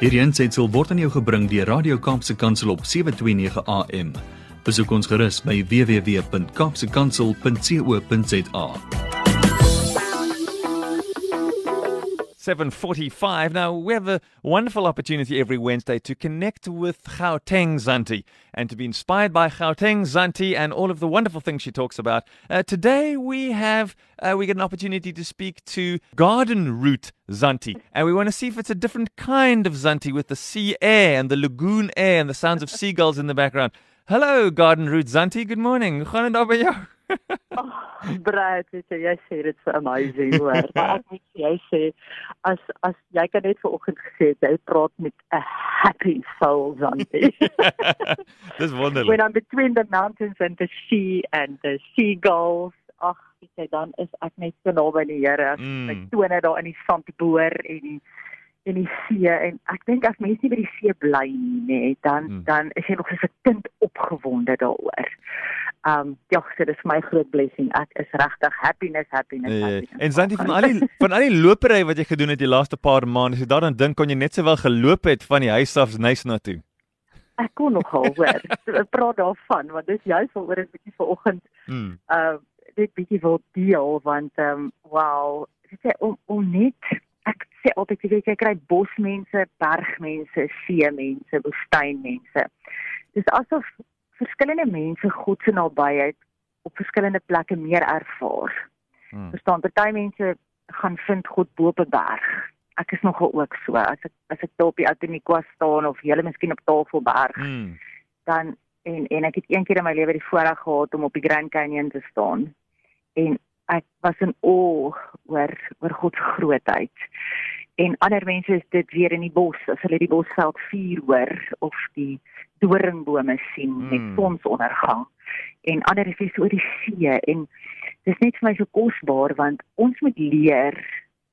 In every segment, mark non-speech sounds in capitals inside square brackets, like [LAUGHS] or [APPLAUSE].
Hierdie aanseit sal word aan jou gebring deur Radio Kaapse Kansel op 7:29 AM. Besoek ons gerus by www.kapsekansel.co.za. 7:45. Now we have a wonderful opportunity every Wednesday to connect with Gauteng Zanti and to be inspired by Gauteng Zanti and all of the wonderful things she talks about. Uh, today we have uh, we get an opportunity to speak to Garden Root Zanti, and we want to see if it's a different kind of Zanti with the sea air and the lagoon air and the sounds of seagulls in the background. Hello, Garden Root Zanti. Good morning. [LAUGHS] Oh, Brad, weet jy, jy sê dit so amazing hoor. [LAUGHS] Maar ek moet jy sê as as jy kan net vanoggend gesê het jy praat met 'n happy soul Zanti. [LAUGHS] Dis wonderlik. When I'm between the mountains and the sea and the seagulls, ag, weet jy dan is ek net so naby die Here. Mm. Ek dit daar in die sand boor en die in die see en ek dink as mense nie by die see bly nie, nee, dan Mm. dan is jy nog soos 'n kind opgewonde daaroor. Um ja, so dis my groot blessing. Ek is regtig happiness, happiness, ja. happiness. En Zanti van al die [LAUGHS] van al die lopery wat jy gedoen het die laaste paar maande, as jy daaraan dink kon jy net sowel geloop het van die huis af Nys na toe. ek kon nogal hoor. [LAUGHS] Ek praat daarvan want dis juist waaroor ek bietjie vanoggend Mm. uh dit bietjie wil deel want um, wow, weet jy om om net ek sê altyd jy weet jy kry bosmense, bergmense, seemense, woestynmense. Dis asof verskillende mense God se nabyheid op verskillende plekke meer ervaar. Mm. Verstaan, party mense gaan vind God bo op 'n berg. Ek is nogal ook so. As ek as ek daar op die Atenikwa staan of jy miskien op Tafelberg, Mm. dan en en ek het een keer in my lewe die voorreg gehad om op die Grand Canyon te staan. En ek was in awe oor oor God se grootheid. En ander mense is dit weer in die bos, as hulle die bosveld vuur hoor of die doringbome sien Mm. met sonsondergang. En ander is so oor die see en dis net vir my so kosbaar want ons moet leer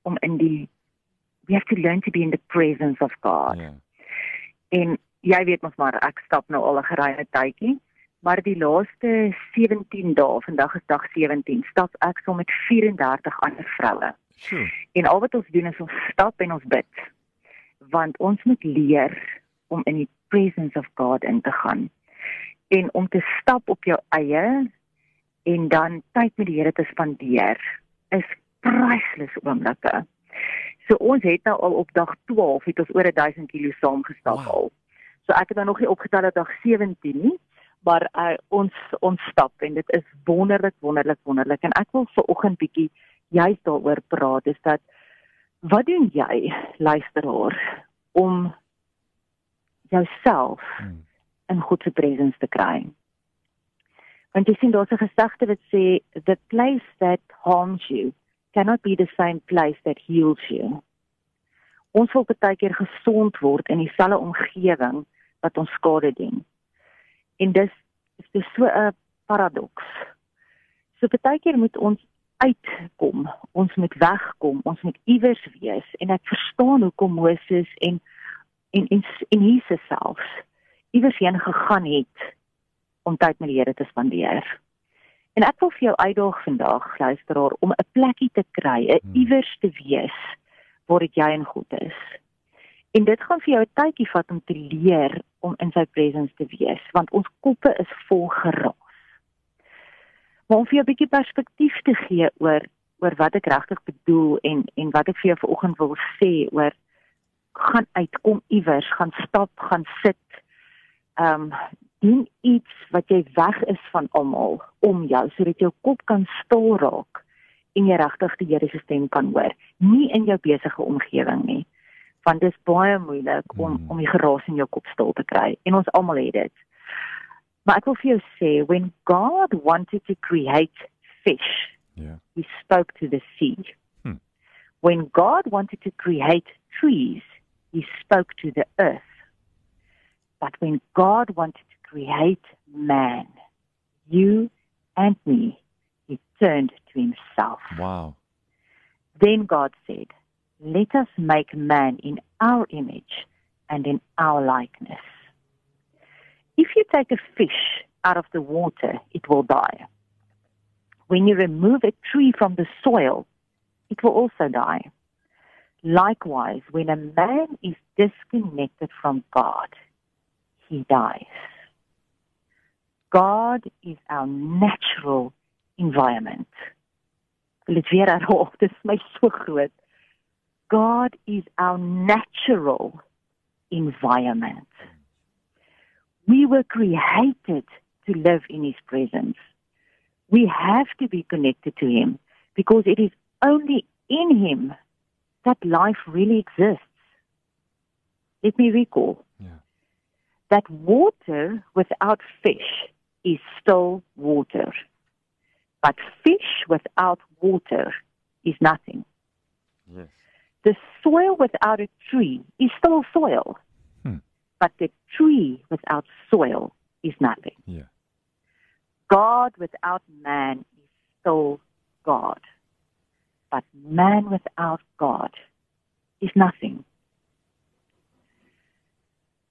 om in die we have to learn to be in the presence of God. Ja. En jy weet mos maar ek stap nou al 'n geruime tydjie, maar die laaste 17 dae, vandag is dag 17, stap ek saam met 34 ander vroue. Sjoe. En al wat ons doen is ons stap en ons bid. Want ons moet leer om in die presence of God in te gaan. En om te stap op jou eie en dan tyd met die Here te spandeer is priceless oomblikke. So ons het nou al op dag 12 het ons oor 1000 kg saamgestap Wow. al. So ek het nou nog nie opgetel dat dag 17 nie, maar uh, ons ons stap en dit is wonderlik wonderlik wonderlik en ek wil vir oggend bietjie juist daaroor praat is dat wat doen jy luisteraar om jouself Mm. in God se presence te kry. Want jy sien daar's 'n gesegde wat sê the place that harms you cannot be the same place that heals you. Ons wil baie keer gesond word in dieselfde omgewing wat ons skade doen. En dis dis so 'n paradoks. So baie keer moet ons uitkom, ons moet wegkom, ons moet iewers wees en ek verstaan hoekom Moses en en en, en Jesus selfs iewers heen gegaan het om tyd met die Here te spandeer. En ek wil vir jou uitdaag vandag, luisteraar, om 'n plekkie te kry, 'n Hmm. iewers te wees waar dit jy en God is. En dit gaan vir jou 'n tydjie vat om te leer om in sy presence te wees, want ons koppe is vol geraas. Maar om vir jou 'n bietjie perspektief te gee oor oor wat ek regtig bedoel en en wat ek vir jou vanoggend wil sê oor gaan uit, kom iewers, gaan stap, gaan sit. Ehm um, doen iets wat jy weg is van almal om jou sodat jou kop kan stil raak en jy regtig die Here se stem kan hoor, nie in jou besige omgewing nie. Want dit is baie moeilik om Mm. om die geraas in jou kop stil te kry en ons almal het dit. Maar ek wil vir jou sê when God wanted to create fish, Ja. he spoke to the sea. Hmm. When God wanted to create trees, he spoke to the earth. But when God wanted to create man, you and me, he turned to himself. Wow. Then God said, Let us make man in our image and in our likeness. If you take a fish out of the water, it will die. When you remove a tree from the soil, it will also die. Likewise, when a man is disconnected from God, he dies. God is our natural environment. Wil dit weer herhaal, [LAUGHS] dit is my so groot. God is our natural environment. We were created to live in his presence. We have to be connected to him because it is only in him that life really exists. Let me recall Yeah. that water without fish is still water. But fish without water is nothing. Yes. The soil without a tree is still soil. Hmm. But the tree without soil is nothing. Yeah. God without man is still God. But man without God is nothing.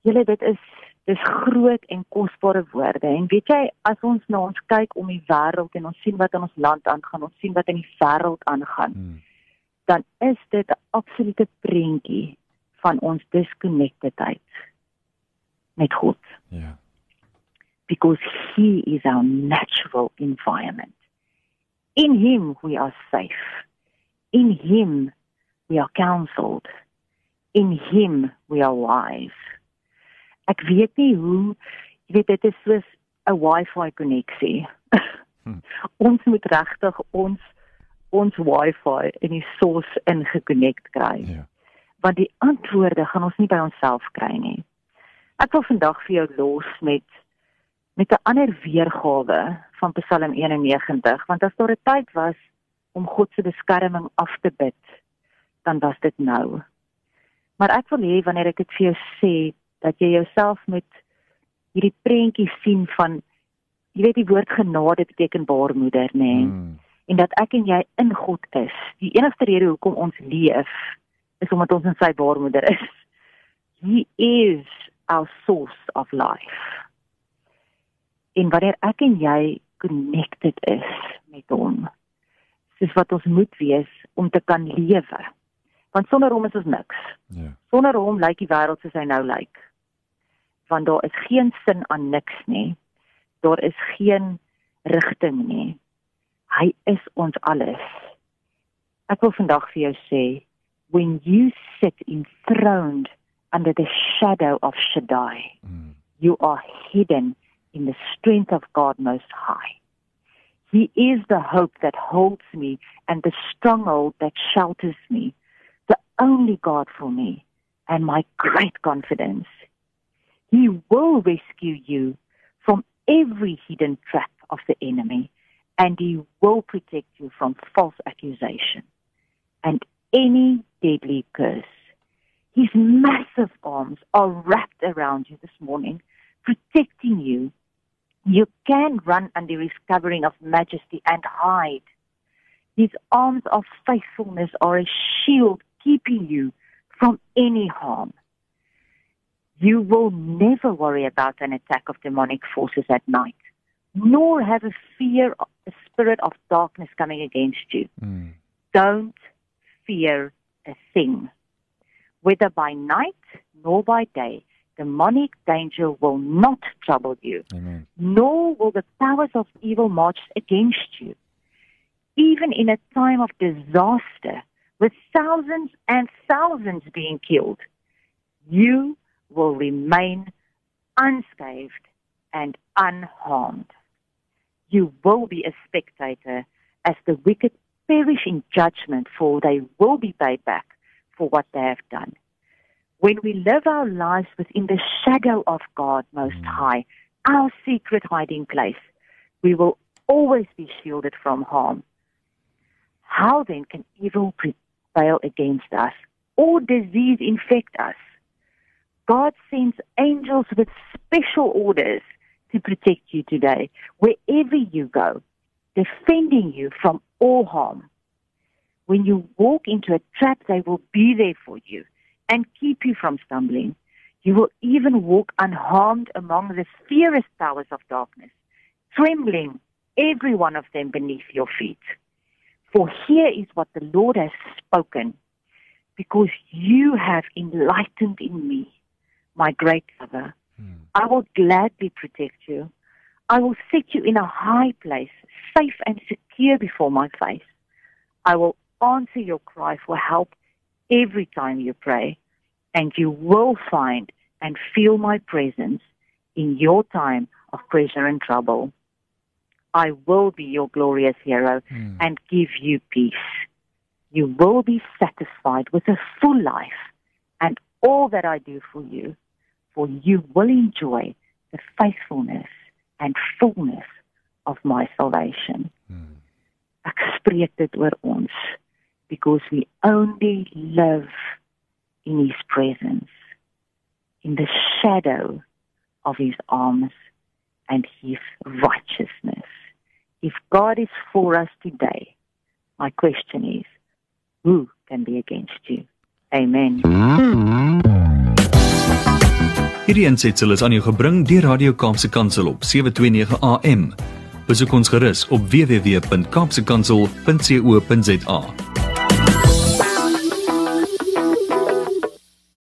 Julle dit is dis groot en kosbare woorde en weet jy as ons na ons kyk om die wêreld en ons sien wat in ons land aangaan, ons sien wat in die wêreld aangaan, Mm. Dan is dit 'n absolute prentjie van ons disconnectedheid met God Yeah. because he is our natural environment. In him we are safe. In him we are counseled. In him we are wise. Ek weet nie hoe jy weet dit is soos 'n Wi-Fi koneksie. Hmm. [LAUGHS] ons moet regtig ons ons Wi-Fi in die source ingekonnekt kry Yeah. want die antwoorde gaan ons nie by onsself kry nie. Ek wil vandag vir jou los met met 'n ander weergawe van Psalm 91, want as daar 'n tyd was om God se beskerming af te bid, dan was dit nou. Maar ek wil hê wanneer ek dit vir jou sê dat jy jouself met hierdie prentjie sien van jy weet die woord genade beteken baarmoeder, nê? Nee? Mm. En dat ek en jy in God is. Die enigste rede hoekom ons leef is omdat ons in sy baarmoeder is. He is our source of life. En wanneer ek en jy connected is met hom, soos wat ons moet wees om te kan lewe. Want sonder hom is ons niks. Yeah. Sonder hom lyk die wêreld soos hy nou lyk. Want daar is geen sin aan niks nie. Daar is geen rigting nie. Hy is ons alles. Ek wil vandag vir jou sê, when you sit enthroned under the shadow of Shaddai, Mm. you are hidden in the strength of God Most High. He is the hope that holds me and the stronghold that shelters me, the only God for me and my great confidence. He will rescue you from every hidden trap of the enemy and he will protect you from false accusation and any deadly curse. His massive arms are wrapped around you this morning, protecting you. You can run under his covering of majesty and hide. His arms of faithfulness are a shield keeping you from any harm. You will never worry about an attack of demonic forces at night, nor have a fear, a spirit of darkness coming against you Mm. don't fear a thing. Whether by night nor by day, demonic danger will not trouble you, Amen. nor will the powers of evil march against you. Even in a time of disaster, with thousands and thousands being killed, you will remain unscathed and unharmed. You will be a spectator as the wicked perish in judgment, for they will be paid back for what they have done. When we live our lives within the shadow of God Most mm. High, our secret hiding place, we will always be shielded from harm. How then can evil prevail against us or disease infect us? God sends angels with special orders to protect you today, wherever you go, defending you from all harm. When you walk into a trap, they will be there for you and keep you from stumbling. You will even walk unharmed among the fiercest powers of darkness, trembling, every one of them beneath your feet. For here is what the Lord has spoken. because you have enlightened in me my great lover. I will gladly protect you. I will set you in a high place, safe and secure before my face. I will answer your cry for help every time you pray, and you will find and feel my presence in your time of pressure and trouble. I will be your glorious hero Mm. and give you peace. You will be satisfied with a full life and all that I do for you, for you will enjoy the faithfulness and fullness of my salvation. Mm. Ek spreek dit oor ons because we only live in his presence in the shadow of his arms and his righteousness. If God is for us today, my question is, who can be against you? Amen. Hierdie aansetsel is aan jou gebring deur Radio Kaapse Kansel op 729 AM. Besoek ons gerus op www.kaapsekansel.co.za.